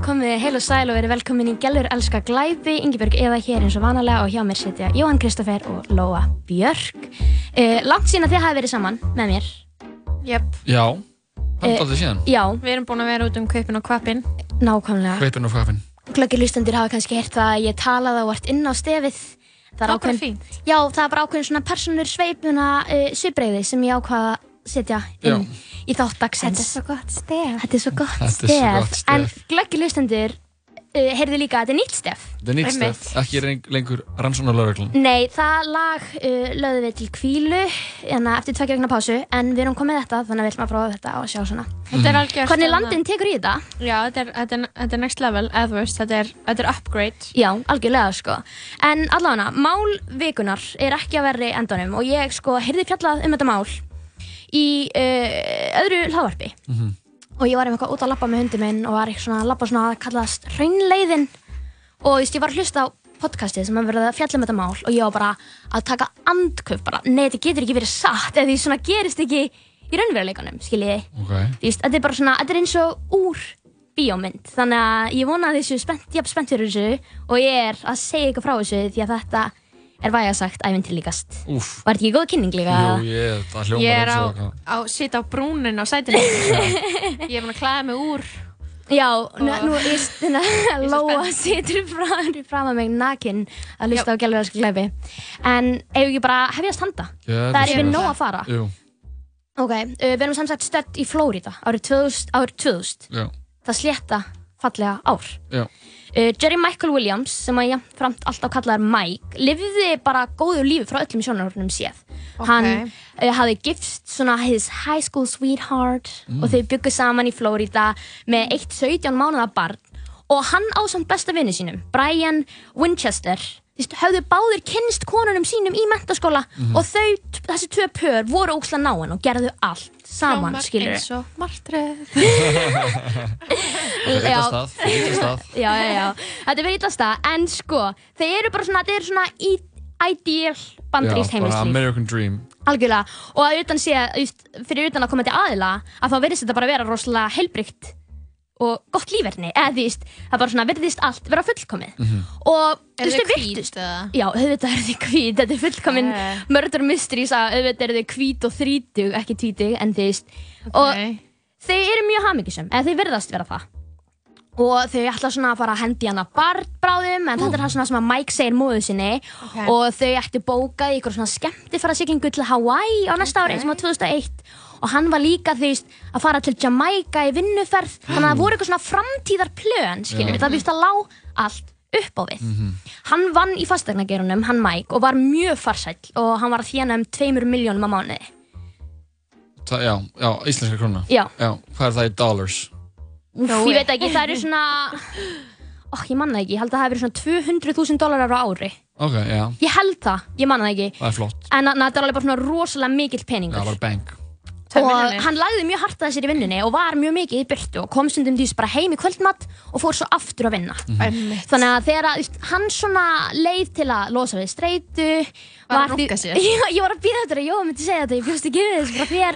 Komið heil og sæl og verið velkomin í Gjallur elska glæpi, Ingebjörg Eva hér eins og vanalega og hjá mér sitja Jóhann Kristoffer og Lóa Björk. Uh, langt síðan að þið hafi verið saman með mér. Jöp, Já, það er aldrei síðan. Já, við erum búin að vera út um kaupin og kvapin. nákvæmlega. Hveipin og hvappin. Glöggir lustendur hafa kannski heyrt það að ég talaði og vart inn á stefið. Það Það er bara fínt. Já, það er bara ákveðin svona personur sveipuna uh, setja inn í þátt dagsins. svo gott stef. Þetta er svo gott Þetta er svo stef. gott stef. En glöggir lustendur uh, heyrðu líka að þetta er nýtt stef. Það er nýtt stef, ekki lengur rannsónarlauröglan. Nei, það lag uh, lögðum við til kvílu hérna, eftir tvekja vegna pásu en við erum komið þetta þannig að við ætlum að prófa þetta og sjá svona Þetta er algjörst. Hvernig landin tekur í þetta? Já, þetta er, þetta er, þetta er next level, veist, þetta er, þetta er upgrade. Já, algjörlega sko En allavega, mál vikunar er ekki að verri endanum og ég sko heyrði fjallað um þetta mál í uh, öðru hlaðvarpi. Og ég var eitthvað út að lappa með hundi minn og var eitthvað svona að lappa svona að kallast raunleiðin og þú veist, ég var að hlusta á podcastið sem að verða að fjalla um þetta mál og ég var bara að taka andköf bara, nei þetta getur ekki verið satt eða því svona gerist ekki í raunveruleikanum, skiljiði? Ok. Þú veist, þetta er bara svona, þetta er eins og úr bíómynd, þannig að ég vona séu spennt, jafn spennt fyrir þessu og ég er að segja ykkur frá þessu því að þetta er væga sagt æfintri líkast Úf. Var þetta ekki góð kynning líka? Jú, ég, það hljómar Ég er á, eins og eitthvað. á, sitt á brúnin á sætinu. ég er búin að klæða mig úr. Já, nú, nú er þetta svo Lóa situr fram, fram að mig nakin að hlusta á gælverðarska glæfi en ef ekki bara hefjast handa Já, það er yfir nóg að fara Jú, Ok, uh, við erum samsagt stödd í Flórida árið 2000, árið 2000 já, það slétta fallega ár já. Uh, Jerry Michael Williams, sem að jafnframt alltaf kallaðar Mike, lifði bara góðu lífi frá öllum sjónarhornum séð. Hann uh, hafði gifst svona his high school sweetheart og þau byggu saman í Florida með eitt 17 mánuða barn. Og hann á samt besta vinnu sínum, Brian Winchester, höfðu báðir kynst konunum sínum í mentaskóla og þau, þessi tvö pör, voru ókslega náinn og gerðu allt saman, Hljómar skilur eins og martröð. Það er eitthvað stað, það er eitthvað stað. já, já, já, þetta er verið ítasta en sko, þeir eru bara svona, þeir eru svona ideal bara heimilislíf American Dream. algjörlega, og að utan sé að, fyrir utan að koma til aðila að þá verðist þetta bara vera rosalega heilbrygt og gott líferni, eða því það bara svona verðist allt vera fullkomið. Og þú veist, þið virtust já, auðvitað er þið hvít, þetta er fullkomin Eh. murder mystery, að auðvitað er þið hvít og þrítug, ekki tvítug, en þið veist. Og þau eru mjög hamingisum, eða þau verðast vera það. Og þau ætla svona að fara að hendi hana barn bráðum en þetta er það svona sem að Mike segir móðu sinni. Ok. og þau ættu bókað í ykkur svona skemmtifærasiglingu til Hawaii á næsta ári sem var 2001 og hann var líka veist að fara til Jamaica í vinnuferð. Þannig að það voru eitthvað svona framtíðar plön skilur það býst að lá allt upp á við. Hann vann í fastegnagerunum, hann Mike og var mjög farsæll. Og hann var að þjána um 2 miljónum á mánuði. Það, já, já, íslenska króna. Já. Já, hvað er það í dollars? Úf, ég veit ekki, það eru svona oh, ég manna ekki, ég held að það hefur verið svona 200.000 dólarar á ári. Ok, já, ég held það, ég manna ekki. Það er flott. en þetta er alveg bara svona rosalega mikill Já, peningur bara bank. Og hann lagði mjög hart að sér í vinnunni og var mjög mikið í byrtu og kom stundum því bara heim í kvöldmatt og fór svo aftur að vinna. Einmitt. þannig að þegar að, hann svona leið til að losa við streitu Var að runka sér? Já, ég var að býða þetta að Jóa myndi segja þetta, ég bjóst ekki við þessu frá þér.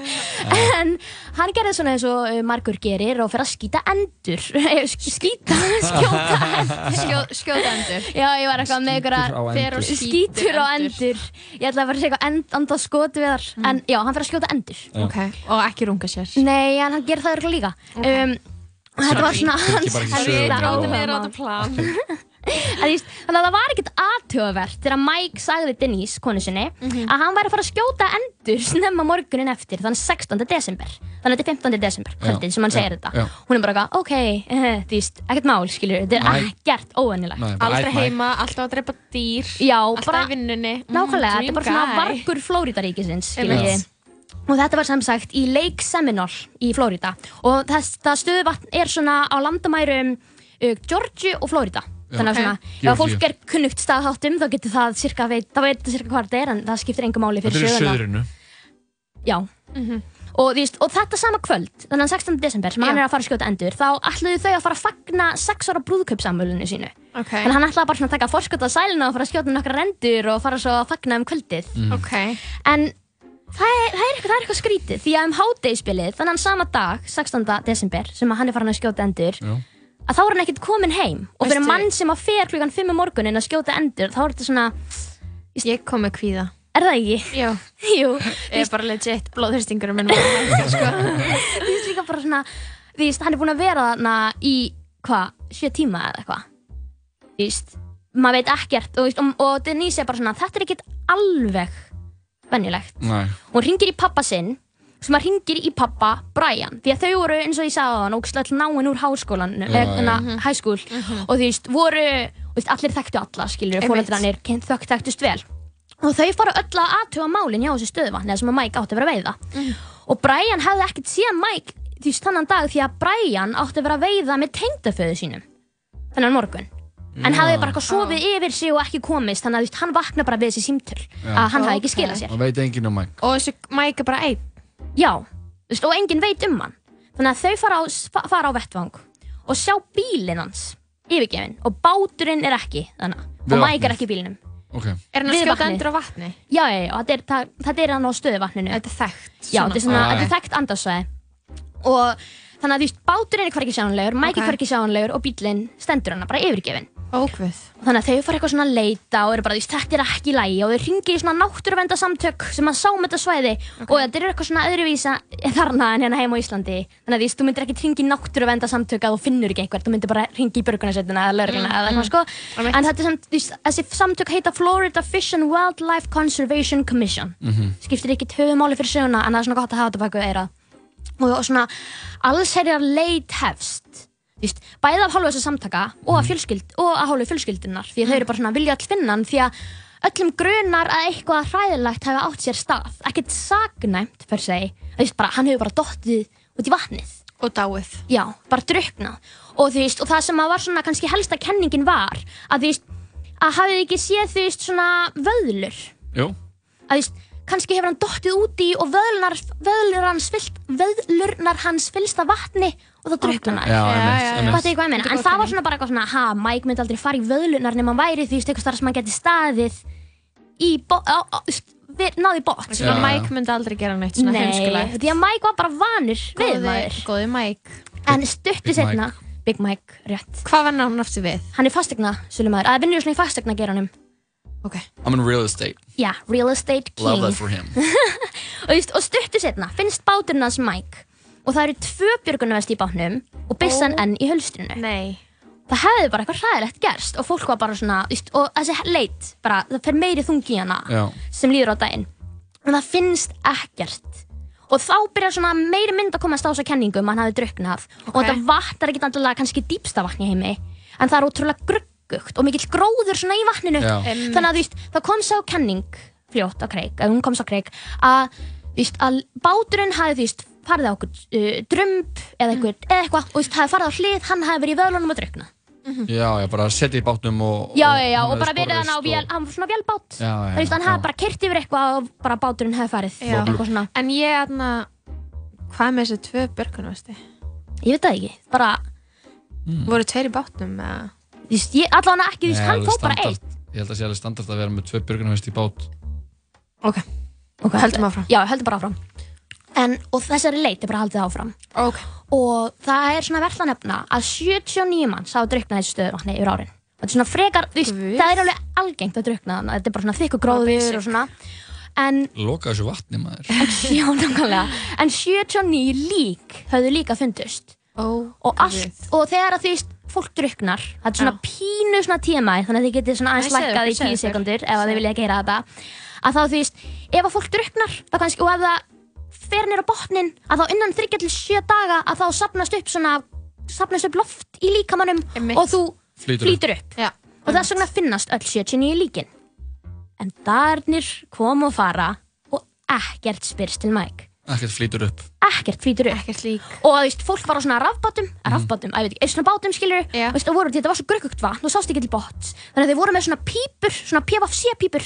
En hann gerði svona eins og uh, margur gerir og fer að skýta endur. Eh, sk- skýta, skjóta endur. Skjó, skjóta endur. Já, ég var eitthvað með og endur. skítur á endur. ég ætla að fara að segja eitthvað end, anda skoti við þar. En já, hann fer að skjóta endur. Ok. Og ekki runga sér. Nei, en hann gerir það örugglega líka. Um, Þetta var svona hans þetta Þannig að það var ekkert aðtöðavert þegar Mike sagði Denise, konu sinni að hann væri að fara að skjóta endur snemma morgunin eftir þannig 16. desember þannig að þetta er 15. desember, kvöldið sem hann já, segir þetta já. hún er bara eitthvað, ok, eh, þú veist, ekkert mál skilur, þetta er ekkert óvennilegt mæ. heima, alltaf að drepa dýr. Já, Alltaf bara í vinnunni. Mm, nákvæmlega, þetta er bara svona vargur Flóridaríkisins Einmitt. ég og þetta var sem sagt í Lake Seminole í Flórida og það stöðuvatn er svona á landamærum uh, Georgia og Flórida þannig að svona, ef Georgia. fólk er kunnugt staðháttum þá getur það cirka veit, það veit cirka hvað þetta er en það skiptir engum máli Þetta fyrir er í söguna söðrinu. Já og, þú veist, og þetta sama kvöld, þannig að 16. desember sem hann er að fara að skjóta endur þá ætluðu þau að fara að fagna 6 ára brúðkaupsamölinu sínu Ok. þannig að hann ætlaði bara svona að taka forskot á sæluna og fara að skjóta nokkra endur og fara svo að fagna um kvöldið Ok. En það er, það er, eitthvað, það er eitthvað skrítið því að um hádegisbilið þannig sama dag, 16. desember sem að hann er farin að skjóta endur Já. Að þá er hann ekkert komin heim og fyrir Veistu- mann sem að fer klukkan 5 um morgunin að skjóta endur þá er þetta svona, Ég kom með kvíða. er það ekki? Já. Jú, Ég er bara legit blóðhristingur minn. sko. þú veist líka bara svona þú veist, hann er búinn að vera þarna í hvað, sjö tíma eða eitthvað þú veist, maður veit ekkert og, þú veist, og, og Denise er bara svona, þetta er ekkert alveg venjulegt Nei. hún ringir í pappa sinn sem að ringir í pappa Brian. Því að þau voru eins og ég sagði á hann ógæslega náinn úr háskólan já. high school. Og þú veist, voru þú veist, allir þekktu alla, skilur, fóreldrarnir þökk þekktust vel. Og þau fara öll að aðtuga málin hjá þessu stöðvatni eða sem að Mike átti að vera að veiða. Og Brian hefði ekkert séð Mike því þannan dag því að Brian átti að vera að veiða með tengdaföðu sínum þennan morgun. En Já. hafði bara eitthvað sofið yfir sig og ekki komist þannig að hann vakna bara við þessi símtöl að hann hafði ekki skilað sér. Og veit enginn um Mike. Og þessi Mike er bara einn. Já, veist, og enginn veit um hann. Þannig að þau fara á, fa- fara á vettvang og sjá bílinn hans yfirgefin og báturinn er ekki þannig og Mike er ekki í bílinnum Ok. Er hann að skjóta endur á vatni? Já, já, já, og þetta er, það, þetta er hann á stöðuvatninu. Þetta er þekkt. Já, þetta er svona, Ah, þetta er þekkt andarsvæði. Og þannig að þú veist, báturinn er hverki sjáanlegur Mike Ok. er hverki sjáanlegur og bílinn stendur hann bara yfirgefin Og þannig að þau fara eitthvað svona að leita og eru bara, veist, þetta er ekki í lagi og þau ringir í svona náttúruvendasamtök sem að sáum þetta svæði og þetta er eitthvað svona öðruvísa þarna en hérna heima á Íslandi. Þannig að veist, þú myndir ekki ringi í náttúruvendasamtök að þú finnur ekki einhvert, þú myndir bara ringi í börgunarsveitina eða lögregluna eða eitthvað sko. Einmitt. en þetta er samt, þú veist, þessi samtök heita Florida Fish and Wildlife Conservation Commission. Skiptir ekki töfumáli fyrir söguna en það er svona gott að hafa þetta bak við eira og svona allsherjar leit hefst Veist, bæði af hálfu þessar samtaka og af fjölskyld og af hálfu fjölskyldunar því að þau eru bara svona vilja all finna hann því að öllum grunar að eitthvað hræðilegt hefði átt sér stað ekkert sagnæmt per se. Þú veist bara hann hefur bara dottið út í vatnið. Og dáið. já, bara druknað og þú veist, og það sem að var svona kannski helsta kenningin var að þú veist, að hafið ekki séð þú veist svona vöðlur? Jú. að þú veist, kannski hefur hann dottið úti og vöðlunar, vöðlur hans fyllt, vöðlurnar hans fyllst af vatni og þá drukna hann. Fattu ég hvað ég meina? En það var svona bara eitthvað svona, ha, Mike myndi aldrei fara í vöðlunar nema hann væri því, eitthvað starf sem hann geti staðið í, bo- á, á, við, náði bótt. Já. Mike myndi aldrei gera neitt svona Nei, heimskulegt. því að Mike var bara vanur við Góði, maður. Mike. En stuttu Big setna, Big Mike, rétt. Hvað var hann aftur við? Hann er fastegna, sölumæður, að vinnur svona í fastegna geranum. Ok. I'm in real estate. Já, real estate Love king. that for him. og, stuttu setna finnst báturinn hans Mike og það eru tvö björgunavest í bátnum og byssan Ó. enn í hölstrinu. Nei. það hefði bara eitthvað hræðilegt gerst og fólk var bara svona, og þessi leit bara, það fer meiri þungi í hana Já. sem líður á daginn en það finnst ekkert og þá byrjar svona meiri mynd að komast á þessa kenningu um að hann hafi druknað og þetta vatn er ekki alltaf kannski dýpsta vatn í heimi en það er ótrúlega gruggugt og mikill gróður svona í vatninu Já. þannig að þú veist, það kom sá kenning fljótt á kreik, að hún kom sá kreik að, þú veist, að báturinn hafi þú veist, farið á okkur uh, drömb eða eitthvað, eða eitthvað og þú veist, hafi farið á hlið, hann hafi verið í vöðlunum og druknað Já, já, bara setja í bátnum og... Já, já, já, og bara verið hann á vél, hann var svona vélbát Já, já, Þú veist, hann já. hafði bara kert yfir eitthvað og bara báturinn hefði farið Já. eitthvað svona, En ég aðna, hvað með þessi tvö björgunvesti? ég veit það ekki bara, Voru tveir í bátnum eða? Allavega ekki, þú veist, Nei, hann fór bara standard. eitt Ég held að sé alveg standart að vera með tvö björgunarvest í bát. Ok. okay. Höldum áfram. Já, höldum bara áfram en, og þessari leit er bara haldið áfram Ok. og það er svona verðt að nefna að 79 manns hafa druknað þessu stöðuvatni yfir árin þetta er svona frekar, þú veist, Guð. það er alveg algengt að drukna þannig þetta er bara svona þykku gróður og svona en Loka þessu vatni, maður. Já, nákvæmlega. En 79 lík höfðu líka fundust. Ó. Og, allt, og þegar að þú veist, fólk druknar, það er svona Já. pínu svona tíma, þannig að þið getið svona aðeins lækkað í okkur, segðu 10 okkur. sekundur ef að þið vilja ekki heyra þetta. Að þá þú veist, ef að fólk druknar, þá kannski, og ef það fer nýra botnin, að þá innan 3 til 7 daga, að þá sapnast upp svona, sapnast upp loft í líkamannum Einmitt. og þú Flýtur upp. flýtur upp. Já. Og þess vegna finnast öll 79 líkin. En darnir kom og fara og ekkert spyrst til Mike. Ekkert flýtur upp. Ekkert flýtur upp. Ekkert lík. Og þú veist, fólk var á svona rafbátum, rafbátum, að ég veit ekki, svona bátum skilur, Já. veist, og voru, þetta var svo gröggugt vatn og sást ekki til botns. Þannig að þeir voru með svona pípur, svona PFC pípur,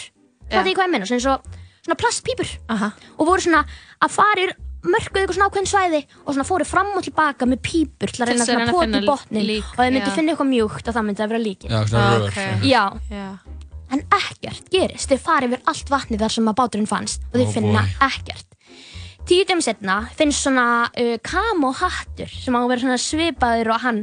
Já. það er hvað ég meina, svona, eins og, svona plastpípur Aha. og voru svona að farir mörkuð eitthvað svona ákveðin svæði og svona fóru fram og tilbaka með pípur til að reyna svona finna í botnin og þeir myndu já. finna eitthvað mjúkt og það myndi að vera líkin. Svona en ekkert gerist, þeir fara yfir allt vatni þar sem að báturinn fannst og þeir Oh finna boy. ekkert. Tíu dæmi setna finnst svona uh, kamohattur sem á að vera svona svipaður og hann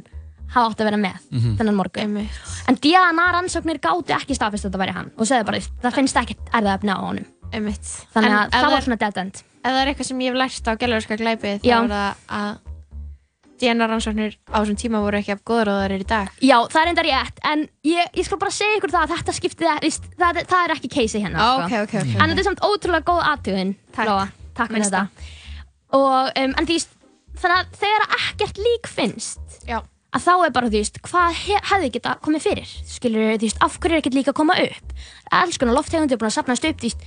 hafa átt að vera með Mhm. þennan morgun. Einmitt. En DNA rannsóknir gátu ekki staðfest að þetta væri hann og segðu bara, það finnst ekkert erðaefni á honum. Einmitt. Þannig En að ef það var svona dead end. Ef það er eitthvað sem ég hef lært á gælurska glæpið þá er það að DNA rannsóknnir á þessum tíma voru ekki af góður og það er í dag. Já, það er enda rétt, en ég, ég skal bara segja ykkur það að þetta skiptið, víst, það, það er ekki case hérna. Á, sko. ok, ok, ok. En þetta er samt ótrúlega góð aðtugin, Takk. Takk fyrir þetta. Og, um, en því, þannig að þegar ekkert lík finnst, Já. að þá er bara, þú veist, hvað he hefði geta komið fyrir? Skilur, þú veist, af hverju er ekkert líka að koma upp? Alls konar lofttegundir er búin að sapnast upp, þú veist,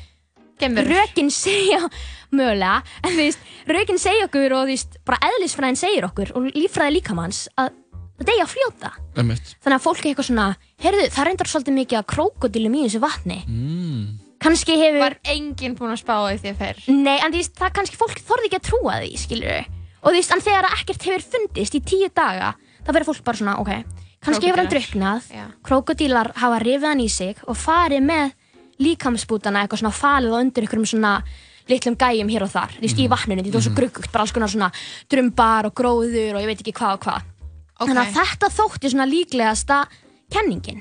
Gemurur. rökin segja, mögulega, en þú veist, rökin segja okkur og þú veist, bara eðlisfræðin segir okkur og líffræði líkamanns að það deyja að fljóta. Einmitt. Þannig að fólk er eitthvað svona, heyrðu, það reyndar svolítið mikið að krókodilum í þessu vatni. Mm. Kannski hefur... Var enginn búinn að spá í því fyrr? Nei, en veist, það kannski fólk þorði ekki að trúa því, skilur Og þú veist, en þegar ekkert hefur fundist í tíu daga, þá verður fólk bara svona, ok, kannski hefur hann Já. krókodílar hafa rifið hann í sig og farið með líkamsbútana eitthvað svona falið og undir einhverjum svona litlum gæjum hér og þar, þú veist, í vatninu, því það var svo gruggugt, bara alls konar svona drumbar og gróður og ég veit ekki hvað og hvað. Ok. Þannig að þetta þótti svona líklegasta kenningin.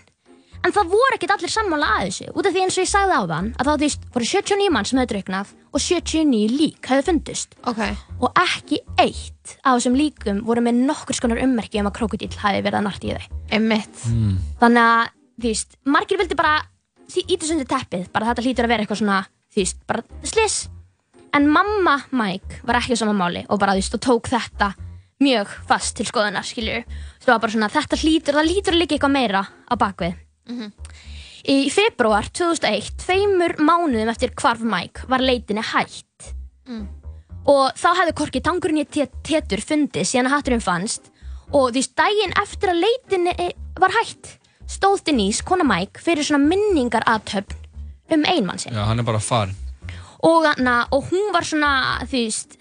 En það voru ekkert allir sammála að þessu, út af því eins og ég sagði á þann, að þá þú veist, voru 79 mann sem hefði drukknað og 79 lík hefði fundist. Ok. Og ekki eitt af þessum líkum voru með nokkur skonar ummerki um að krokodíl hafi verið að narta í þau. Einmitt. Þannig að, þú veist, margir vildi bara íta sundi teppið, bara þetta hlýtur að vera eitthvað svona, þú veist, bara slis. En mamma Mike var ekki á sama máli og bara, þú veist, og tók þetta mjög fast til skoðunar, skilju. Það var bara svona, þetta hlýtur, það hlýtur að líka eitthvað meira á bakvið. Í februar 2001, tveimur mánuðum eftir hvarf Mike, var leitinni hætt. Og þá hefði korki tangurinn í tétur fundið síðan að hatturinn fannst og því daginn eftir að leitinni var hætt stóð Denise, kona Mike, fyrir svona minningar aðtöfn um einmann sinn. Já, hann er bara farin. Og, hana, og hún var svona, þú veist,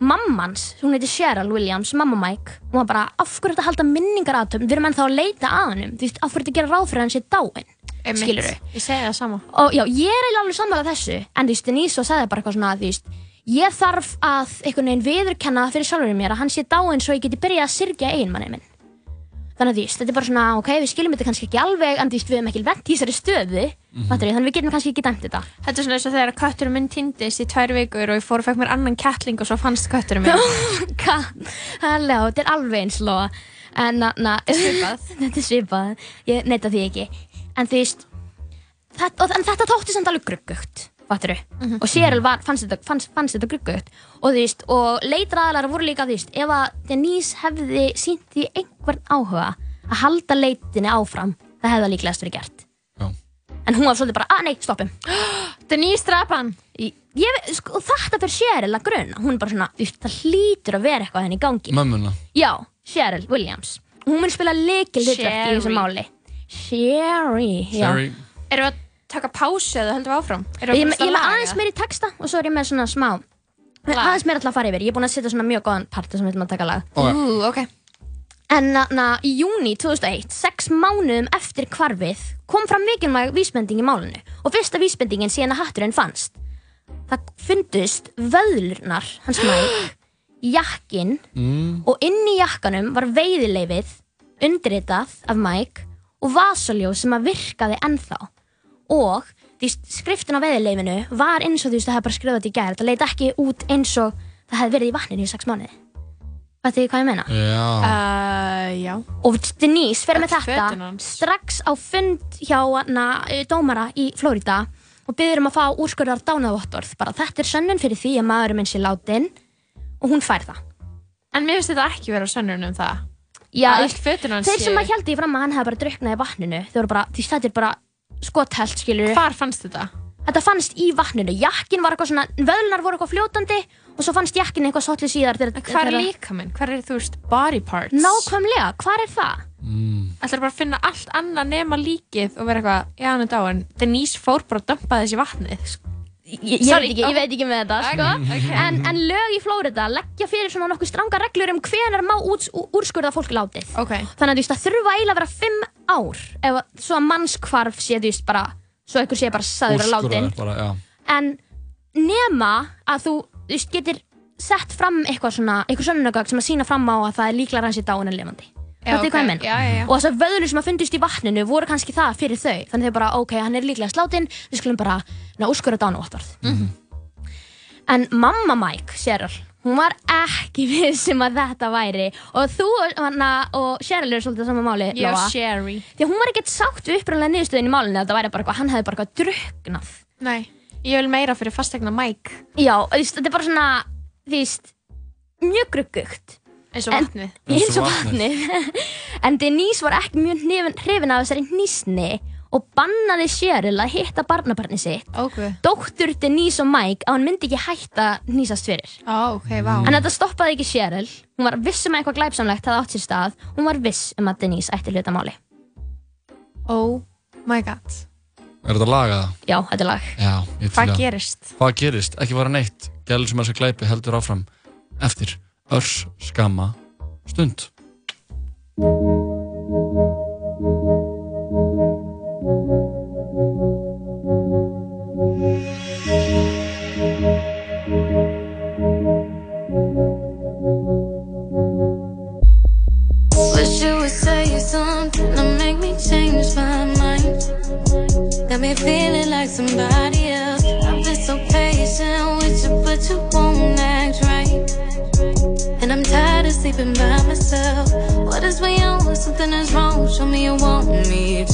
mammans, hún heiti Cheryl Williams, mamma Mike, hún var bara, af hverju þetta halda minningar aðtöfn, við erum ennþá að leita að hannum, þú veist, af hverju þetta gera ráð fyrir hann sé dáinn, skilur Ég segi það sama. og já, ég er eiginlega alveg sammála þessu. En þú veist, Denise svo sagði bara eitthvað svona þú veist, ég þarf að einhvern veginn viðurkenna fyrir sjálfurinn mér að hann sé dáinn svo ég geti byrjað að syrgja eiginmanni minn þannig að þú veist, þetta er bara svona ok, við skiljum þetta kannski ekki alveg en þú veist, við hefum ekki vent í þessari stöðu mm þannig að við getum kannski ekki dæmt þetta. Þetta er svona eins og þegar kötturinn minn týndist í tvær vikur og ég fór og fekk mér annan kettling og svo fannst kötturinn minn. Halló, þetta er alveg eins lóa. En na, na, Svipað. þetta er svipað, ég neyta því ekki. En þú veist þetta, og, en þetta þótti samt alveg gruggugt fattur og Cheryl var, fannst þetta, fannst, fannst þetta gruggugt og veist, og leitraðalar voru líka þú veist, ef að Denise hefði sínt því einhvern áhuga að halda leitinni áfram það hefði það líklegast verið gert Já. en hún var svolítið bara, að nei, stoppum Denise Drapan. sko, og þetta fyrir Cheryl að gruna hún er bara svona, það hlýtur að vera eitthvað henni í gangi Mömmuna. Já, Cheryl Williams Hún mun spila leikil hlutverk í þessu máli Sherry. Sherry. Erum við að taka pásu eða höldum við áfram? Ég, ég er með aðeins meir í texta og svo er ég með svona smá Lag. aðeins meir alltaf að fara yfir Ég er búin að setja svona mjög góðan parta sem við ætlum að taka lag Ok. Ú, ok. En na, í júni 2001, sex mánuðum eftir hvarfið kom fram mikilvæg vísbending í málinu og fyrsta vísbendingin síðan að hatturinn fannst Það fundust vöðlurnar hans mæk jakkin Mm. og inn í jakkanum var veiðileifið undirritað af Mike og vasaljó sem að virkaði ennþá og því skriftin á veiðileifinu var eins og þú veist það hefði bara skrifað þetta í gær það leit ekki út eins og það hefði verið í vatninu í sex mánuði Þetta er hvað ég meina Já. Uh, já. og Denise fer með þetta hans. strax á fund hjá hana, eh, dómara í Flórida og byður um að fá úrskurðar dánavottorð bara þetta er sönnun fyrir því að maðurinn minn sé látin og hún fær það En mér finnst þetta ekki vera sönnun um það. Já, Að þeir sem að held í fram að hann hefði bara drukknað í vatninu þau voru bara, því þetta er bara skothelt skilur Hvar fannst þetta? þetta fannst í vatninu, jakkin var eitthvað svona vöðlunar voru eitthvað fljótandi og svo fannst jakkin eitthvað svolítið síðar Hvar er þegar- líka minn? Hvar er þú veist body parts? nákvæmlega, hvar er það? Mm. Ætlar bara að finna allt annað nema líkið og vera eitthvað, já hann er dáin. Denise fór bara að dömpa þessi vatnið. ég, ég, Sorry. veit, ekki, ég veit ekki með þetta sko. okay. en, en lög í Flórida leggja fyrir svona nokkuð stranga reglur um hvenar má úrskurða fólk látið Ok. þannig að þú veist það þurfa eiginlega að vera fimm ár ef svo að mannskvarf sé þú veist bara svo einhver sé bara saður að látin en nema að þú, þú veist, getur sett fram eitthvað svona, eitthvað sönnunagögg sem að sína fram á að það er líklega hans í dáin en lifandi Já, Fattu hvað ég meina? Já, já, já. Og þessar vöðlur sem að fundist í vatninu voru kannski það fyrir þau. Þannig þau bara, ok, hann er líklega slátinn, við skulum bara na, úrskurða dánuvottorð. Mhm. En mamma Mike, Cheryl, hún var ekki viss um að þetta væri. Og þú hana, og Cheryl eru svolítið á sama máli, Ég og Sherry. Því að hún var ekkert sátt við upprænlega niðurstöðin í málinu að þetta væri bara eitthvað, hann hefði bara eitthvað drukknað. Nei, ég vil meira fyrir fastegna Mike Já, þetta er bara svona, þú veist, mjög gruggugt. eins og En- vatnið. eins og vatnið en Denise var ekki mjög hrifin, af þessari hnýsni og bannaði Cheryl að hitta barnabarni sitt Ok. dóttur Denise og Mike að hann myndi ekki hætta að hnýsast fyrir Ó, ok, vá. en þetta stoppaði ekki Cheryl hún var viss um að eitthvað glæpsamlegt hefði átt sér stað hún var viss um að Denise ætti hluta máli Oh my god. Er þetta lagað? já, þetta er lag Já, ég til Hvað að- gerist? Hvað gerist? Ekki bara neitt. Gæl sem að þessu glæpi heldur áfram eftir örs skamma stund.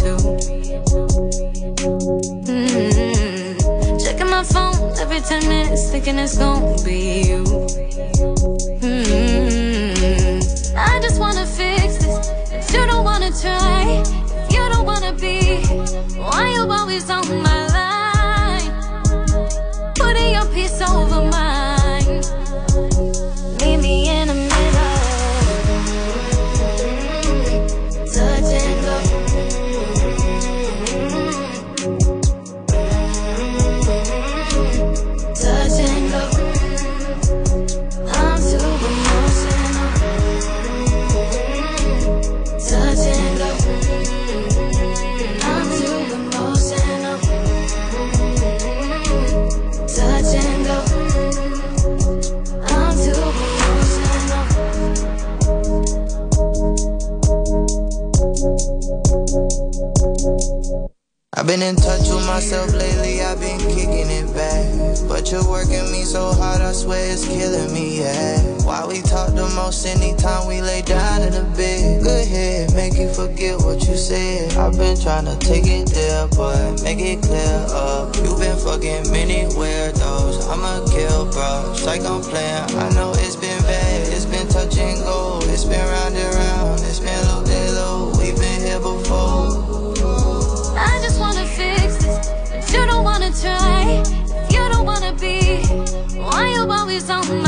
Me to. Mm-hmm. Checking my phone every 10 minutes, thinking it's gonna be you. Mm-hmm. I just wanna fix this, but you don't wanna try. If you don't wanna be, why you always on my always on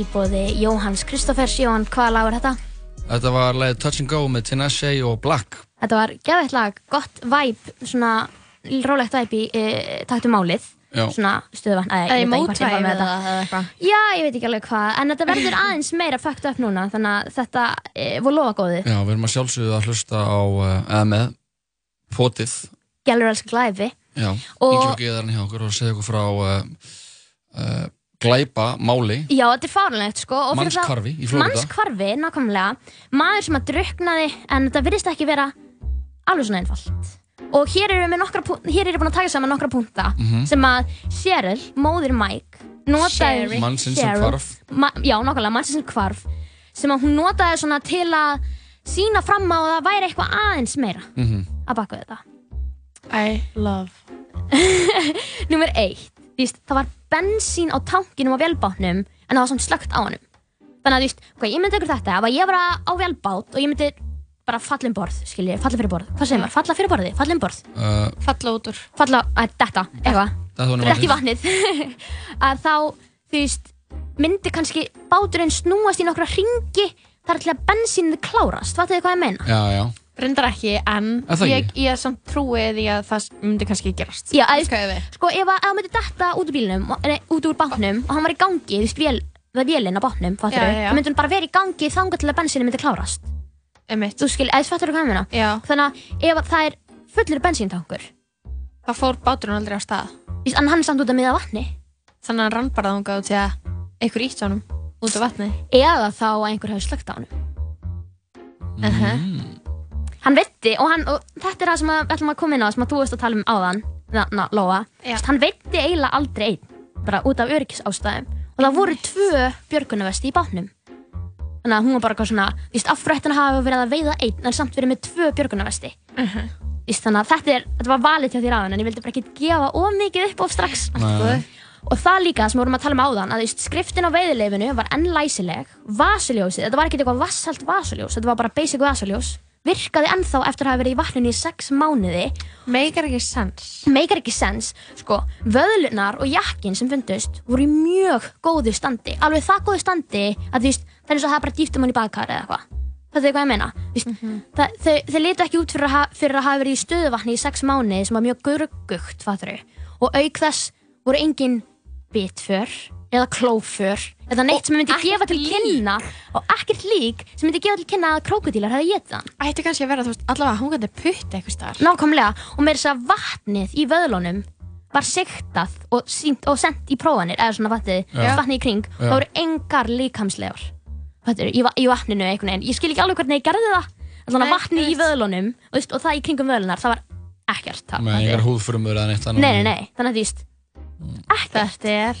í bóði Jóhanns Kristoffers. Jóhann, hvaða lag er þetta? Þetta var lagið Touch and Go með Tinashe og Black. Þetta var geðveitt lag, gott væp, svona rólegt væp í e, taktu málið. Já. Svona stöðvann, Eða ég veit ekki mótvæði með þetta. Já, ég veit ekki alveg hvað, en þetta verður aðeins meira fucked up núna, þannig að þetta e, voru lofa góði. Já, við erum að sjálfsögðu að hlusta á, uh, eða með, potið. Gælur elskar glæfi. Já, Og- Ingi er hann hjá okkur og segja okkur frá uh, uh, glæpa máli, Já, þetta er fárlegt, sko. mannskvarfi í Florida. Mannskvarfi, nákvæmlega. Maður sem að druknaði, en þetta virðist ekki vera alveg svona einfalt. Og hér erum við nokkra, hér erum við búin að taka saman nokkra punta Mhm. sem að Cheryl, móðir Mike, notaði... Mannsins sem hvarf. Ma, já, nákvæmlega, mannsins sem hvarf. Sem að hún notaði svona til að sína fram á að það væri eitthvað aðeins meira Mm að baka við þetta. I love. Númer eitt, þú veist, það var bensín á tankinum á vélbátnum en það var samt slögt á honum. Þannig að þú veist, ok, ég myndi ykkur þetta, ef að ég var á vélbát og ég myndi bara falla um borð, skilji, falla fyrir borð, hvað segir maður, falla fyrir borði, falla um borð, Uh, Falla út úr. falla, að detta, eitthvað, þetta var detta í vatnið, að þá, þú veist, myndi kannski báturinn snúast í nokkra ringi þar til að bensínið klárast, fattu þið hvað ég meina? Já, já. Reyndar ekki, en Er það ég, ég samt trúi því að það myndi kannski gerast. Já, að, Hvað er við? sko, ef að ef það myndi detta út úr bílnum, nei, út úr bátnum og hann var í gangi, þú veist, vél, það er vélinn á bátnum, fattur Já, já, já. þá myndi hann bara vera í gangi þangað til að bensínið myndi klárast. Einmitt. Þú skil, eða fattur þú hvað ég meina? Já, Þannig að ef að það er fullur bensíntankur, það fór báturinn aldrei á stað. veist, en hann er samt út að miða vatni, Þannig að hann rann bara þangað út því að einhver ítt honum út á vatni. eða þá að einhver hefur slögt á hann. Uh -huh. Hann veitti, og, hann, og þetta er það sem við ætlum að koma inn á, sem að þú veist að tala um áðan, na, na, Lóa, veist, hann veitti eiginlega aldrei einn, bara út af öryggisástæðum, og það voru tvö björgunavesti í bátnum. Þannig að hún var bara eitthvað svona, affrættina hafa verið að veiða einn, en samt verið með tvö björgunavesti. Uh-huh. Þú veist, þannig að þetta, er, þetta var valið hjá þér áðan, en ég vildi bara ekki gefa of mikið upp of strax. Og það líka sem við vorum að tala um áðan, að skriftin á veiðileifinu var enn læsileg, vasaljósið, þetta var ekki eitthvað vassalt vasaljós, virkaði ennþá eftir að hafa verið í vatninu í sex mánuði, Meikar ekki sens. meikar ekki sens, sko, vöðlunar og jakkin sem fundust voru í mjög góðu standi, alveg það góðu standi að þú veist, það er eins og að hafa bara dýft um hann í baðkar eða eitthvað, það er hvað ég meina, þú veist, það, þau, þau litu ekki út fyrir að, ha, fyrir að hafa verið í stöðuvatni í sex mánuði sem var mjög gruggugt, fattur og auk þess voru engin bitför eða klóför eða neitt Og sem myndi ekkert gefa til kynna og ekkert lík sem myndi gefa til kynna að krókudílar hefði getið hann Ætti kannski að vera, þú veist, allavega hungandi putt eitthvað starf. Nákvæmlega, og með þess að vatnið í vöðlunum var siktað og, sýnt, og sendt í prófanir, eða svona vatnið, Já. vatnið í kring, Já. það voru engar líkamslegar Fattir, í, va- í vatninu einhvern veginn. Ég skil ekki alveg hvernig ég gerði það. Þannig Nei, að vatnið í veist. vöðlunum og, veist, og það í kringum vöðlunar, það var ekkert. Það, Með fattir. engar húðfrumur eða neitt annað. Nei, nei, nei, þannig að þú veist, ekkert. Þetta er,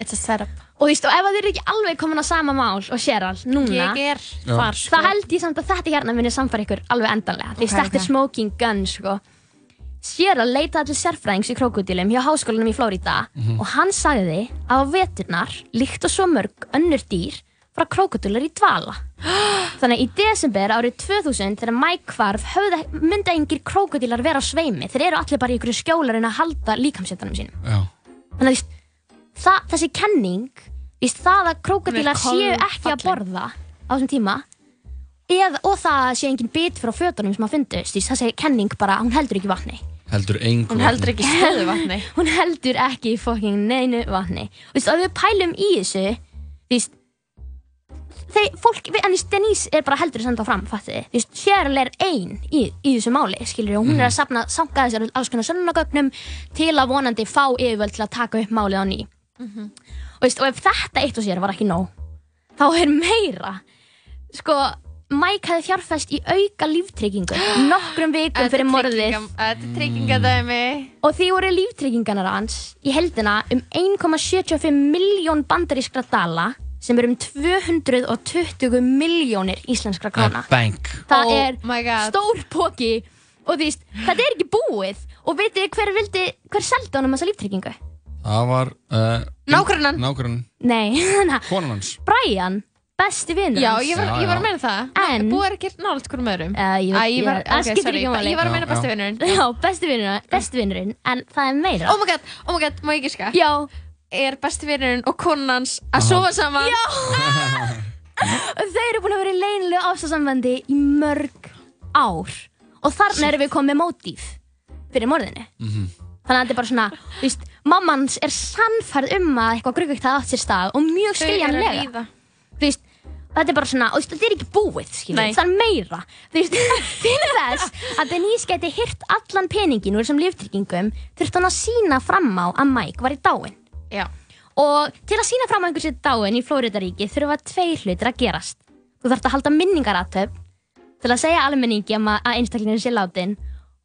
it's a setup. Og þú veist, og ef þið eru ekki alveg komin á sama mál og séral núna, Ég er þar, sko. þá held ég samt að þetta hérna muni samfara ykkur alveg endanlega. Því Ok, þetta er ok. smoking gun, sko. Sierra leitaði til sérfræðings í krókudílum hjá háskólanum í Flórida og hann sagði að á veturnar, líkt og svo mörg önnur dýr, frá krókudílar í dvala. Þannig að í desember árið 2000 þegar höfðu, myndi engir krókudílar vera á sveimi. Þeir eru allir bara í ykkur skjólarinn að halda líkamsettanum sínum. Já. Þannig að það, þessi kenning, víst, það að krókadílar séu ekki að borða á þessum tíma eða, og það að sé engin bit frá fötunum sem að fundust, víst, þessi kenning bara, hún heldur ekki í vatni. Heldur. Hún heldur ekki stöðu vatni. Hún heldur ekki í fucking neinu vatni. Og víst, ef við pælum í þessu, víst, þeir, fólk, en Denise er bara heldur að senda fram, fattu þið. Cheryl er ein í, í þessu máli, skilur og hún er að safna, sanka þessar alls konar sönnunagögnum til að vonandi fá yfirvöld til að taka upp málið á ný. Og, veist, og ef þetta eitt og sér var ekki nóg þá er meira. Sko, Mike hefði fjárfest í auka líftryggingu nokkrum vikum fyrir morðið. er og því voru líftrygginganar hans í heldina um 1,75 miljón bandarískra dala sem er um 220 miljónir íslenskra króna. Bank. það Oh er stór póki og því, þetta er ekki búið. Og veitir hver vildi, hver seldi honum þessa líftryggingu? Það var... Uh, Nágrannan. Nágrannan. Nei, þannig að Konan hans. Brian, besti vinnur Já, hans ég var, Já, ég var já. að meina það. En- Búið er ekki nált hverjum öðrum. Uh, ég, ég var, það ok, skiptir ekki máli ég var að Já, meina já. besti vinnurinn. Já, besti vinnurinn, besti vinnurinn En það er meira Oh my god, oh my god, má ég giska? Já, er besti vinurinn og konans að sofa saman Og þau eru búin að vera í leinilegu ástasambandi í mörg ár og þarna erum við komið með mótíf fyrir morðinu þannig að þetta er bara svona veist, mammans er sannfærð um að eitthvað gruggugt hafa átt sér stað og mjög skiljanlega. þú veist, þetta er bara svona og þetta er ekki búið, skilur, það er meira. Þú veist, fyrir þess að Denise geti hyrt allan peningin úr þessum líftryggingum þurfti hann að sína fram á að Mike var í dáin Já. og til að sína fram á einhversi dáin í Flóridaríki þurfa tveir hlutir að gerast. Þú þarfst að halda minningaratöp til að segja almenningi um að einstaklingin sé látin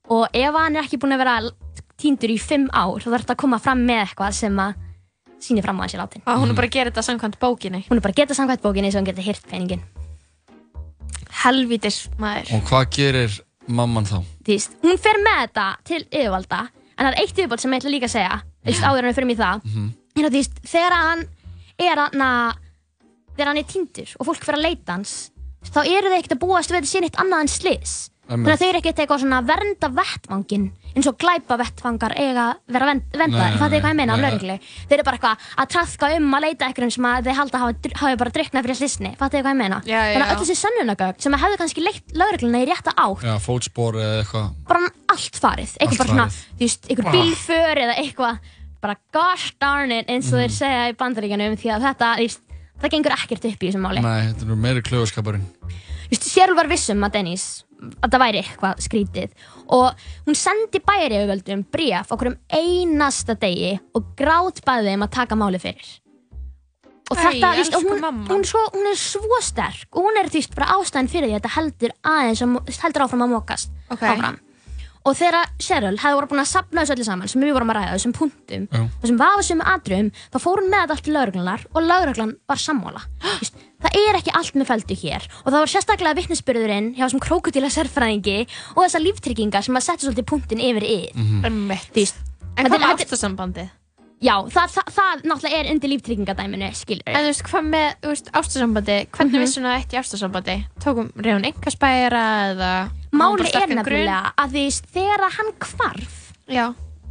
og ef hann er ekki búinn að vera týndur í fimm ár þá þarfst að koma fram með eitthvað sem að síni fram á að hann sé látin og hún er bara að gera þetta samkvæmt bókinni hún er bara að geta samkvæmt bókinni svo hann getur hyrt peningin helvítis maður Og hvað gerir mamman þá? Þú veist, hún fer með þetta til yfirvalda en það er eitt yfirbót sem ég ætla líka að segja þú veist, áður en við fyrir mig það Mhm. er að þú veist, þegar hann er hann þegar hann er týndur og fólk fyrir að leita hans þá eru þau ekkert að búast við að þetta sé neitt annað en slis Einmitt. Þannig að þau eru ekkert eitthvað svona að vernda vettvangin eins og glæpa vettvangar eiga að vera ég fattu nei, hvað ég meina af nei. lögreglu. Þau eru bara eitthvað að trafka um að leita eitthvað sem að þau halda hafa, hafi bara dryknað fyrir slisni fattu hvað ég meina. Já, já, þannig að öll þessi sönnunagögn sem að hefðu kannski leitt lögregluna í rétta átt Já, fótspor eða eitthvað. bara allt farið. Eitthvað bara svona, þú veist, einhver Ah. bílför eða eitthvað bara gosh darn it eins og Mhm. þeir segja í bandaríkjanum því að þetta, þú veist, það gengur ekkert upp í þessum máli. Nei, þetta er nú meiri klöfaskapurinn Þú veist, Cheryl var vissum að Dennis að það væri eitthvað skrítið. Og hún sendi bæriöföldum bréf okkur um einasta degi og grátbæði þeim að taka máli fyrir. Og Æ, þetta, veist, og hún, hún, svo, hún er svo sterk og hún er veist bara ástæðan fyrir því að þetta heldur aðeins heldur áfram að mókast Ok. áfram og þegar Cheryl hefði voru búin að sapna þessu öllu saman sem við vorum að ræða, þessum punktum Já. þessum vafasum atriðum, þá fór hún með þetta allt til lauruglunar og lauruglan var sammála Vist, það er ekki allt með feldu hér og það var sérstaklega vittnesbyrðurinn hjá þessum krókudíla sérfræðingi og þessar líftryggingar sem að setja svolítið punktin yfir. Einmitt. Þú veist, en hvað er- með þetta ástasambandið já, það, það, það náttúrulega er undir líftryggingadæminu skilur en þú veist hvað með ástasambandi hvernig Mhm. vissi hún að eitt í ástasambandi tókum reyðun engaspæra eða máli er nefnilega að því þegar að hann hvarf já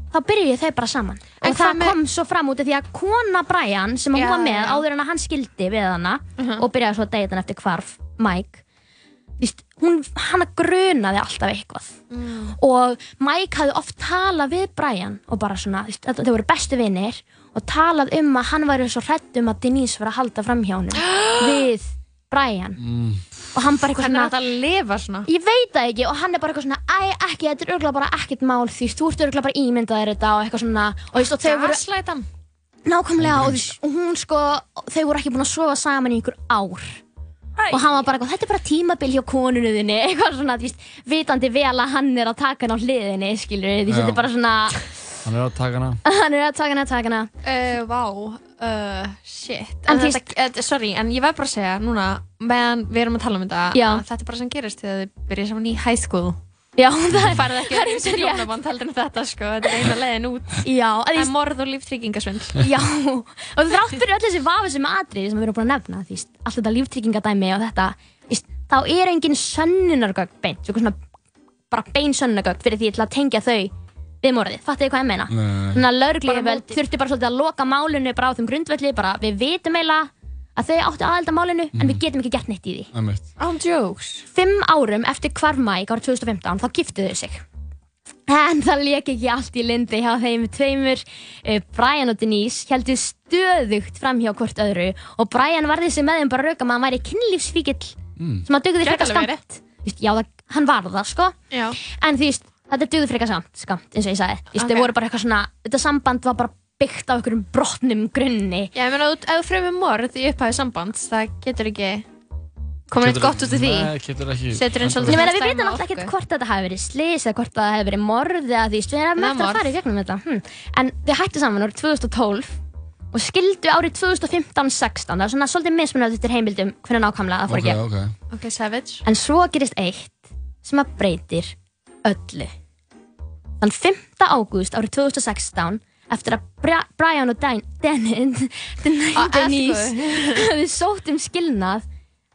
þá byrjuðu þau bara saman En og það með- kom svo fram út af því að kona Brian sem hún var með já. áður en að hann skildi við hana Mhm. og byrjaði svo að deyta hann eftir hvarf Mike Vist, hún, hann grunaði alltaf eitthvað Mm. og Mike hafði oft talað við Brian og bara svona, þau voru bestu vinnir og talað um að hann væri svo hrætt um að Denise var að halda fram hjá honum við Brian mm. Og hann bara eitthvað er svona þetta að lifa svona? Ég veit það ekki og hann er bara eitthvað svona Æ, ekki, þetta er örgulega bara ekkert mál því þú ert örgulega bara ímyndaðir þetta og eitthvað svona. Og, þú veist, og þau voru gaslætan nákvæmlega og, þú og hún sko þau voru ekki búin að sofa saman í einhver ár. Og hann var bara eitthvað, þetta er bara tímabil hjá konunu þinni. Eitthvað svona, þú veist, vitandi vel að hann er að taka hann á hliðinni skilur, því Já. þetta er bara svona Hann er að taka hana. Hann er að taka hana, taka hana. Uh, vá, uh, shit. En en þú þetta, þetta, Sorry, en ég verð bara að segja núna meðan við erum að tala um þetta Já. að þetta er bara sem gerist þegar þið byrja saman í high school. Já, það er farið ekki það er að þessi rétt. hjónaband heldur en þetta sko, þetta er eina leiðin út. Já, að Það því er morð og líftryggingasvindl. Já, og þrátt fyrir öll þessi vafi sem atriði sem við erum búin að nefna því, allt þetta líftryggingadæmi og þetta því, þá er engin sönnunargögn beint, svo svona bara bein sönnunargögn fyrir því til að tengja þau við morðið, fattu þið hvað ég meina? Nei. Þannig að mótið. þurfti bara svolítið að loka málinu bara á þeim grundvelli, bara við vitum eiginlega að þau áttu aðelda málinu en við getum ekki gert neitt í því. Einmitt. On jokes Fimm árum eftir hvarf Mike árið 2015 þá giftuðu þau sig. En það leik ekki allt í lindi hjá þeim tveimur. Uh, Brian og Denise heldur stöðugt fram hjá hvort öðru og Brian varði sig með þeim bara rauka með að væri kynlífsfíkil Mm. sem að dugði Gæti frekar skamt. Þú veist, Já, það, hann var það sko. Já En þú veist, þetta dugði frekar skamt, skamt eins og ég sagði. Þú veist, Ok. þau voru bara eitthvað svona, þetta samband var bara byggt á einhverjum brotnum grunni. Já, ég meina, ef þú- fremur morð í upphæðu sambands það getur ekki komið eitt gott út af því. Nei, getur ekki. Setur inn Ég svolítið- meina, við vitum alltaf ekkert hvort þetta hafi verið slís eða hvort það hefði verið morð eða því, við erum er eftir að fara í gegnum þetta. Hm. en þau hættu saman árið 2012 og skildu árið 2015-16 það er svona svolítið mismunað eftir heimildum hvernig nákvæmlega það fór Ok, ekki ok. Ok, savage. En svo gerist eitt sem að breytir öllu þann 5. ágúst árið 2016 eftir að Bra Brian og Dan Dan Ah, Denise eftir. hefði sótt um skilnað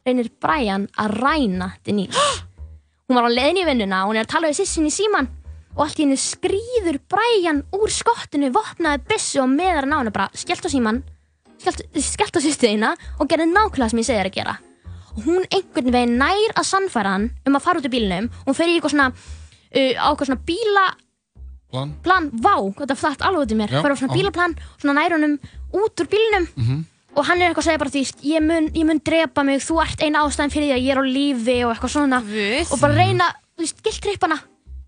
reynir Brian að ræna Denise hún var á leiðin í vinnuna og hún er að tala við sissin í síman og allt í henni skrýður Brian úr skottinu, vopnaði byssu og meðar hann á henni bara skellt á síman skellt á sýstuðina og gerði nákvæmlega sem ég segir að gera og hún einhvern veginn nær að sannfæra hann um að fara út úr bílnum hún fer í eitthvað svona á eitthvað svona bíla Plan. plan, vá, þetta flatt alveg út í mér Já, fara á svona á. bílaplan, svona nær honum út úr bílnum Mhm. og hann er eitthvað að segja bara því ég mun, ég mun drepa mig, þú ert eina ástæðin fyrir því að ég er á lífi og eitthvað svona Guð. og bara reyna, þú veist, giltripp hana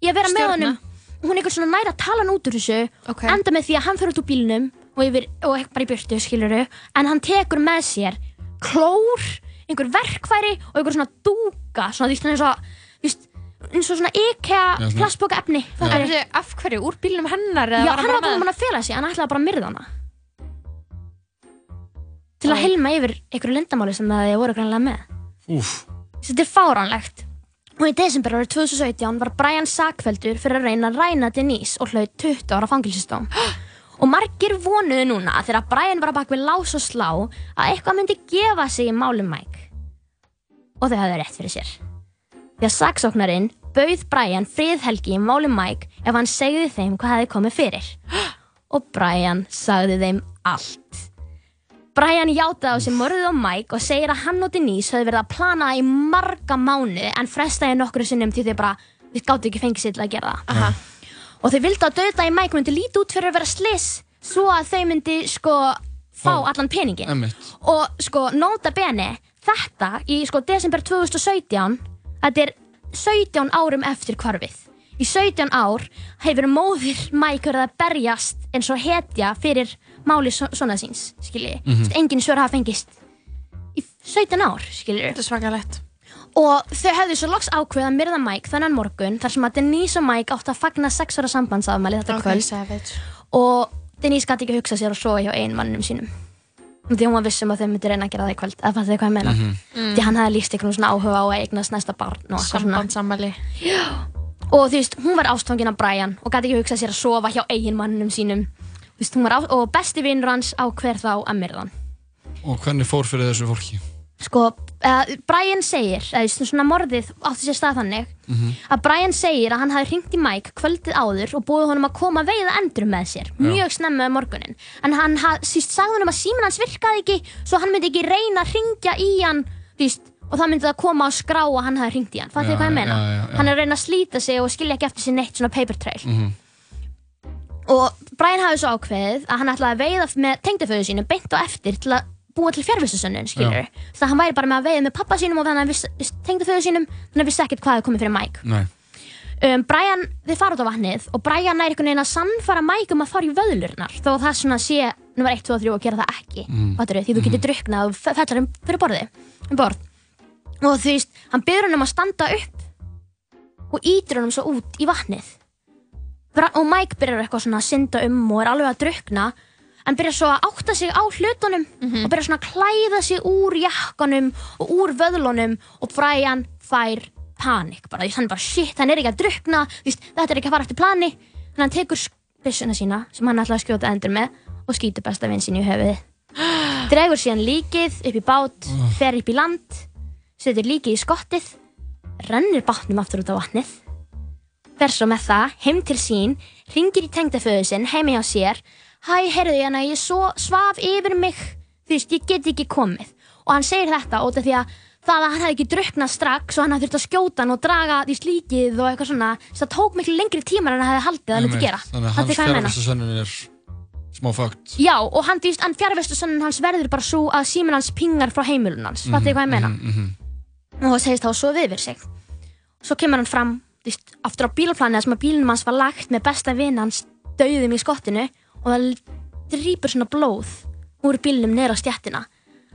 ég að vera með Stjórna. honum og hún er eitthvað svona nær að tala hann út úr þessu Ok. enda með því að hann fyrir út úr bílnum og, yfir, og bara í burtu, skiluru en hann tekur með sér klór, einhver verkfæri og einhver svona dúka svona því veist, eins og svona IKEA plastboka efni af hverju? Úr bílnum hennar? eða Já, var hann var bara með? að fela sig, hann ætlaði bara að myrða hana. Til að helma yfir einhverju lindamáli sem það voru grannlega með. Úf, Þetta er fáránlegt. Og í desember árið 2017 var Brian sakveldur fyrir að reyna að ræna Denise og hlaut 20 ára fangilsistóm og margir vonuðu núna þegar Brian var að bak við lás og slá að eitthvað myndi gefa sig í málum Mike. Og þau hafði rétt fyrir sér því að saksóknarinn bauð Brian friðhelgi í málum Mike ef hann segði þeim hvað hefði komið fyrir og Brian sagði þeim allt Brian játaði á sig morðið á Mike og segir að hann og Denise höfðu verið að plana í marga mánu en frestaði nokkru sinnum því þau bara við gáttu ekki fengið sér til að gera það Aha. og þau vildu að döða í Mike myndi líti út fyrir að vera sliss svo að þau myndi sko fá Fá. allan peningin emmitt og sko nota bene þetta í sko desember 2017 þetta er 17 árum eftir hvarfið í 17 ár hefur móðir Mike verið að berjast eins og hetja fyrir máli so svona síns skilji, mm -hmm. engin svör hafa fengist í 17 ár skilji Þetta er svakalegt. og þau hefðu svo loks ákveð að myrða Mike þennan morgun þar sem að Denise og Mike átt að fagna 6 ára sambandsafmæli þetta Ok, kvöld savage. og Denise gæti ekki hugsa sér að sofa hjá ein mannum sínum því hún var vissum að þau myndi reyna að gera það í kvöld eða fattu þið hvað ég meina? Því hann hafði líst einhvern svona áhuga á að eignast næsta barn Sambandsammali. og þú veist, hún var ástfangin af Brian og gæti ekki hugsa sér að sofa hjá eigin mannum sínum. Veist, hún var á, og besti vinnur hans á hver þá að myrða hann. Og hvernig fór fyrir þessu fólki? Sko, uh, Brian segir eða svona morðið átti sér stað þannig að Brian segir að hann hafi hringt í Mike kvöldið áður og búið honum að koma að veiða endur með sér, mjög snemma um morgunin en hann síst sagði honum að síminn hans virkaði ekki svo hann myndi ekki reyna að ringja í hann veist, og það myndi það koma á skrá að hann hafi hringt í hann, fattu þið hvað ég meina? já, já, já. hann er að reyna að slíta sig og skilja ekki eftir sig neitt svona paper trail. Og Brian hafi svo ákveðið að hann ætlaði að veiða með tengdaföðu sínu beint og eftir til að búa til fjárvistusönnun, skilur þannig að hann væri bara með að veiða með pappa sínum og þannig að viss, viss, tengdaföðu sínum þannig að vissi ekkert hvað hefði komið fyrir Mike. Nei, um, Brian, þið fara út á vatnið og Brian er einhvern veginn að sannfara Mike um að fara í vöðlurnar þó að það svona sé nummer 1, 2 og 3 og gera það ekki mm. því þú getur drukknað og fe- fellar um fyrir borði um borð. Og þú veist, hann byrður hann um að standa upp og ítir hann svo út í vatnið. Og Mike byrjar eitthvað svona að synda um og er alveg að drukna en byrjar svo að átta sig á hlutunum og byrjar svona að klæða sig úr jakkanum og úr vöðlunum og Brian fær panik. Bara, er bara shit, hann er ekki að drukna þetta er ekki að fara eftir plani. Þannig að hann tekur byssuna sína sem hann ætlaði að skjóta endur með og skýtur besta vinn sín í höfuðið. Dregur síðan líkið upp í bát fer upp í land setur líkið í skottið rennir bátnum aftur út á vatnið fer svo með það heim til sín ringir í tengdaföðu sinn heimi hjá sér hæ, heyrðu ég hana, ég svo svaf yfir mig. Þú veist, ég get ekki komið. Og hann segir þetta út af því að það að hann hefði ekki druknað strax og hann hafði þurft að skjóta hann og draga því slíkið og eitthvað svona það tók miklu lengri tíma en hann hefði haldið að einmitt. gera. Þannig að hans ég fjárvistu sönnin er smá fakt Já, og hann, hann fjárvestu sannin hans verður bara svo að síminn hans pingar frá heimilun hans, fattu hvað ég meina? Mhm, Og það segist þá svo við sig. Svo kemur hann fram, þú veist, aftur á bílaplanið sem að bílunum hans var lagt með besta vinn hans dauðum í skottinu og það drýpur svona blóð úr bílunum neður á stjættina.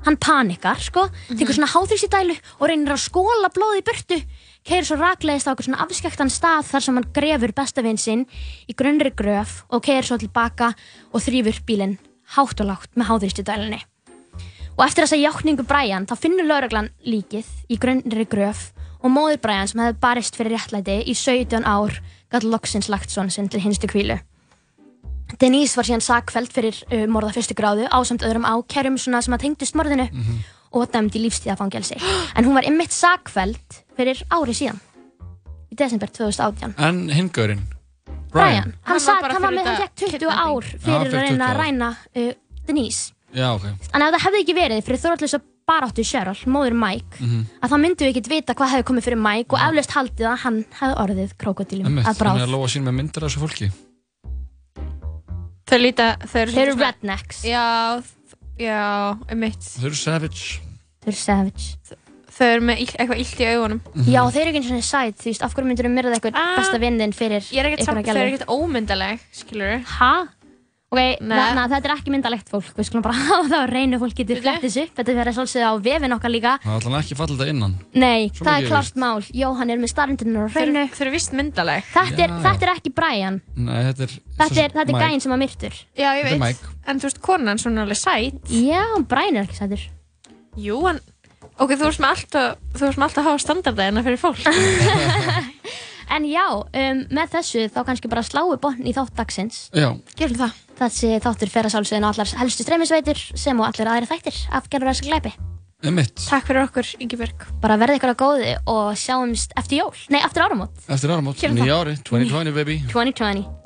Hann panikar, sko, tekur svona háþrýstidælu og reynir að skóla blóði í burtu, keirir svo raklegist á okkur svona afskektan stað þar sem hann grefur besta vinn sinn í grunnri gröf og keirir svo tilbaka og þrýfur bílinn hátt og lágt með háþrýstidælunni. Og eftir þessa jákningu Brian þá finnur lauruglan líkið í grunnri gröf og móðir Brian sem hefði barist fyrir réttlæti í 17 ár gæti loksins lagt svona sinn til hinstu kvílu. Denise var síðan sakfæld fyrir uh, morða fyrstu gráðu ásamt öðrum ákærum svona sem að tengdust morðinu og dæmd í lífstíðafangelsi. En hún var ymmit sakfæld fyrir ári síðan í desember 2018. En hingurinn, Brian, hann, Hann var bara hann var með, hann fekk 20 kidnapping. ár fyrir að reyna 20 að ræna uh, Denise. Já, ok. En ef það hefði ekki verið fyrir Þorallus baráttu Cheryl, móður Mike, Mhm. að þá myndum við ekkert vita hvað hefði komið fyrir Mike og eflaust haldið að hann hefði orðið krokodílum Einmitt, að bráð. Þannig að lóa sín með myndir af þessu fólki. Þau líta, þau eru Þeir eru svona- rednecks, Já, já, um mitt. Þau eru savage. þeir eru savage. Þau eru með ill, eitthvað illt í augunum. Já, þeir eru ekki eins og sæt, þú veist, af hverju myndur þú myrða eitthvað Ah, besta vinnin fyrir Ég er ekkert samt, einhverja þau eru ekkert ómyndaleg, skilur Hæ? Ok, Nei. þannig að þetta er ekki myndalegt fólk, við skulum bara hafa það á reynu fólk getur Bíddu. flett þessu upp, þetta verður svolítið á vefin okkar líka. Það er alltaf ekki fallið þetta innan. Nei, Svo það er klart mál, Jóhann er með starrendunar á reynu. þau eru vist myndaleg. Þetta er, þetta er ekki Brian, Nei, þetta er... þetta er, þetta er gæinn sem að myrtur. Já, ég veit. En þú veist, konan svona alveg sæt. Já, Brian er ekki sætur. Jú, hann... Ok, þú veist með alltaf að hafa standardæðina fyrir fólk. En já, um, með þessu þá kannski bara sláu botn í þátt dagsins. Já, Gerum það. Þessi þáttur fer að sálsögna allar helstu streymisveitur sem og allir aðri þættir af gerðurvæðs glæpi. Emitt. Takk fyrir okkur, Yngibjörg. Bara verði ykkur á góði og sjáumst eftir jól. Nei, eftir áramót. Eftir áramót. Nýja ári. 2020, baby. 2020.